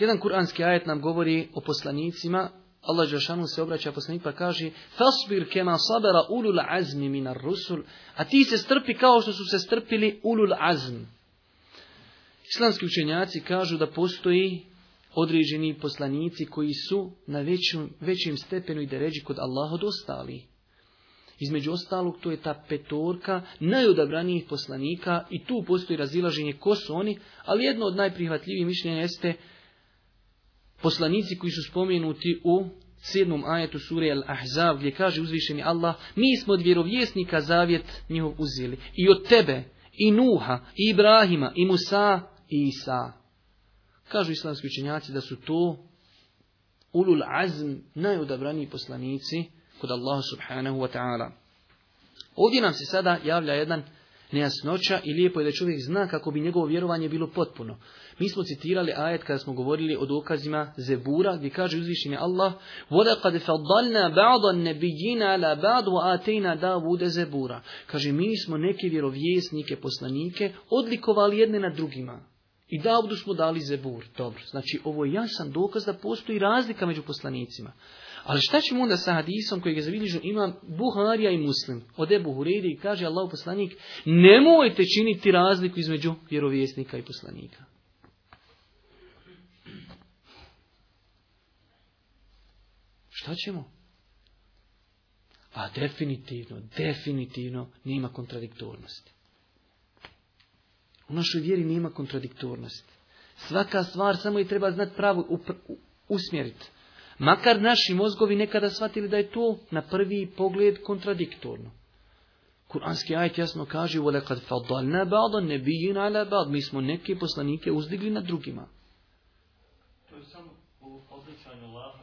Jedan kuranski ajet nam govori o poslanicima. Allah se obraća poslanik pa kaže Fasbir kema sabera ulul azmi minar rusul. A ti se strpi kao što su se strpili ulul azm. Islamski učenjaci kažu da postoji određeni poslanici koji su na većim, većim stepenu i ređi kod Allaha od Između ostalog, to je ta petorka najodabranijih poslanika i tu postoji razilaženje ko su oni, ali jedno od najprihvatljivijih mišljenja jeste poslanici koji su spomenuti u sedmom ajetu sure Al-Ahzab gdje kaže uzvišeni Allah mi smo od vjerovjesnika zavjet njihov uzeli i od tebe i Nuha i Ibrahima i Musa i Isa. Kažu islamski učenjaci da su to ulul azm najodabraniji poslanici kod Allaha subhanahu wa ta'ala. Ovdje nam se sada javlja jedan nejasnoća i lijepo je da čovjek zna kako bi njegovo vjerovanje bilo potpuno. Mi smo citirali ajet kada smo govorili o dokazima Zebura gdje kaže uzvišeni Allah وَلَقَدْ فَضَّلْنَا بَعْضَ النَّبِيِّنَا بَعْضُ وَآتَيْنَا دَاوُدَ Zebura. Kaže mi smo neke vjerovjesnike, poslanike odlikovali jedne na drugima. I Davudu smo dali Zebur. Dobro, znači ovo je jasan dokaz da postoji razlika među poslanicima. Ali šta ćemo onda sa hadisom koji ga zabilježu ima Buharija i Muslim. ode Ebu i kaže Allah poslanik, nemojte činiti razliku između vjerovjesnika i poslanika. Šta ćemo? A definitivno, definitivno nema kontradiktornosti. U našoj vjeri nema kontradiktornosti. Svaka stvar samo je treba znati pravo usmjeriti. Makar naši mozgovi nekada shvatili da je to na prvi pogled kontradiktorno. Kur'anski ajet jasno kaže وَلَقَدْ fadalna بَعْضَ النَّبِيِّنَ عَلَى Mi smo neke poslanike uzdigli na drugima. To je samo laha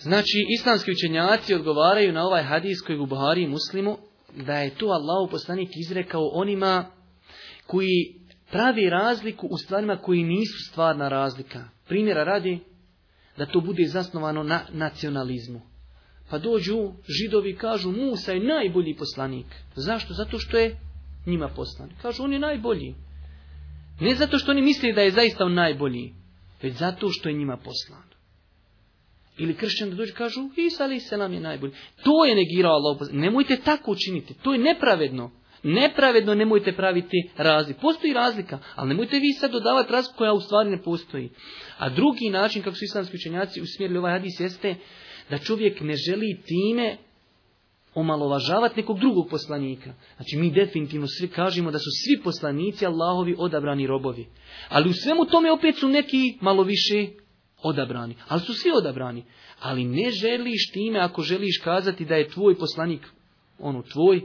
Znači, islamski učenjaci odgovaraju na ovaj hadis kojeg u Buhari Muslimu, da je to Allahu poslanik izrekao onima koji pravi razliku u stvarima koji nisu stvarna razlika. Primjera radi da to bude zasnovano na nacionalizmu. Pa dođu židovi i kažu Musa je najbolji poslanik. Zašto? Zato što je njima poslan. Kažu on je najbolji. Ne zato što oni misle da je zaista on najbolji, već zato što je njima poslan. Ili kršćani da dođu kažu Isa ali se nam je najbolji. To je negirao Allah. Nemojte tako učiniti. To je nepravedno nepravedno nemojte praviti razliku. Postoji razlika, ali nemojte vi sad dodavati razliku koja u stvari ne postoji. A drugi način kako su islamski učenjaci usmjerili ovaj hadis jeste da čovjek ne želi time omalovažavati nekog drugog poslanika. Znači mi definitivno svi kažemo da su svi poslanici Allahovi odabrani robovi. Ali u svemu tome opet su neki malo više odabrani. Ali su svi odabrani. Ali ne želiš time ako želiš kazati da je tvoj poslanik ono tvoj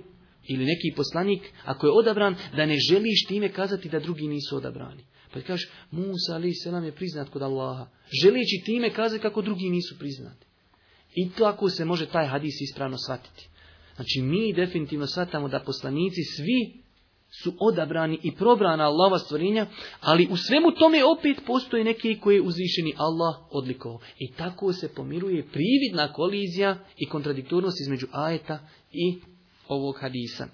ili neki poslanik, ako je odabran, da ne želiš time kazati da drugi nisu odabrani. Pa kažeš, Musa ali se nam je priznat kod Allaha, želići time kazati kako drugi nisu priznati. I tako se može taj hadis ispravno shvatiti. Znači mi definitivno shvatamo da poslanici svi su odabrani i probrana Allahova stvorenja, ali u svemu tome opet postoje neki koji je uzvišeni Allah odlikovao. I tako se pomiruje prividna kolizija i kontradiktornost između ajeta i ovog hadisa.